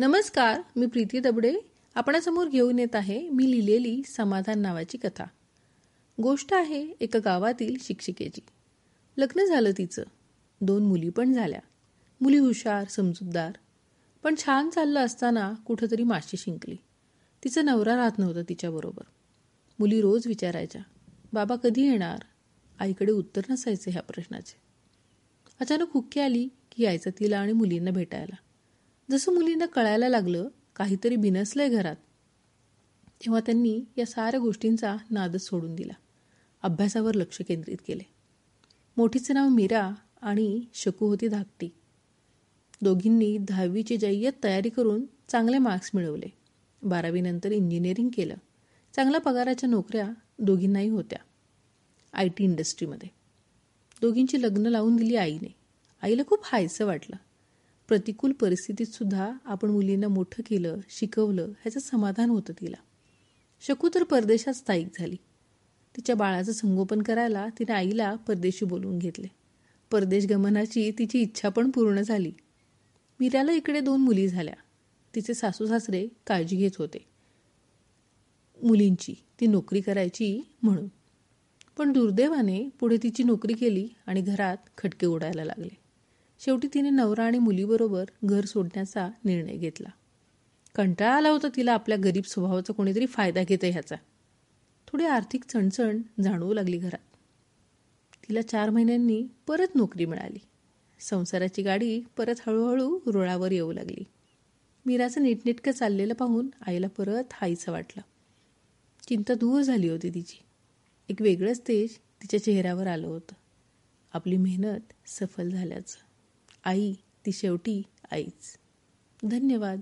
नमस्कार मी प्रीती दबडे. आपणासमोर घेऊन येत आहे मी लिहिलेली समाधान नावाची कथा. गोष्ट आहे एका गावातील शिक्षिकेची. लग्न झालं तिचं. दोन मुली पण झाल्या. मुली हुशार समजूतदार. पण छान चाललं असताना कुठंतरी माशी शिंकली. तिचं नवरा राहत नव्हता तिच्याबरोबर मुली रोज विचारायच्या बाबा कधी येणार? आईकडे उत्तर नसायचे ह्या प्रश्नाचे. अचानक हुक्की आली की यायचं तिला आणि मुलींना भेटायला. जसं मुलींना कळायला लागलं काहीतरी बिनसलंय घरात तेव्हा त्यांनी या साऱ्या गोष्टींचा नादच सोडून दिला. अभ्यासावर लक्ष केंद्रित केले. मोठीचं नाव मीरा आणि शकू होती धाकटी. दोघींनी दहावीची जय्यत तयारी करून चांगले मार्क्स मिळवले. बारावीनंतर इंजिनिअरिंग केलं. चांगल्या पगाराच्या नोकऱ्या दोघींनाही होत्या. आय टी इंडस्ट्रीमध्ये. दोघींची लग्न लावून दिली आईने. आईला खूप हायसं वाटलं. प्रतिकूल परिस्थितीत सुद्धा आपण मुलींना मोठं केलं शिकवलं ह्याचं समाधान होतं तिला. शकू तर परदेशात स्थायिक झाली. तिच्या बाळाचं संगोपन करायला तिने आईला परदेशी बोलवून घेतले. परदेश गमनाची तिची इच्छा पण पूर्ण झाली. मीराला इकडे दोन मुली झाल्या. तिचे सासू सासरे काळजी घेत होते. मुलींची ती नोकरी करायची म्हणून. पण दुर्दैवाने पुढे तिची नोकरी केली आणि घरात खटके उडायला लागले. शेवटी तिने नवरा आणि मुलीबरोबर घर सोडण्याचा निर्णय घेतला. कंटाळा आला होता तिला आपल्या गरीब स्वभावाचा कोणीतरी फायदा घेते ह्याचा. थोडी आर्थिक चणचण जाणवू लागली घरात. तिला चार महिन्यांनी परत नोकरी मिळाली. संसाराची गाडी परत हळूहळू रुळावर येऊ लागली. मीराचं नीटनेटकं चाललेलं पाहून आईला परत हाईचं वाटलं. चिंता दूर झाली होती तिची. एक वेगळंच तेज तिच्या चेहऱ्यावर आलं होतं. आपली मेहनत सफल झाल्याचं. आई ती शेवटी आईच. धन्यवाद.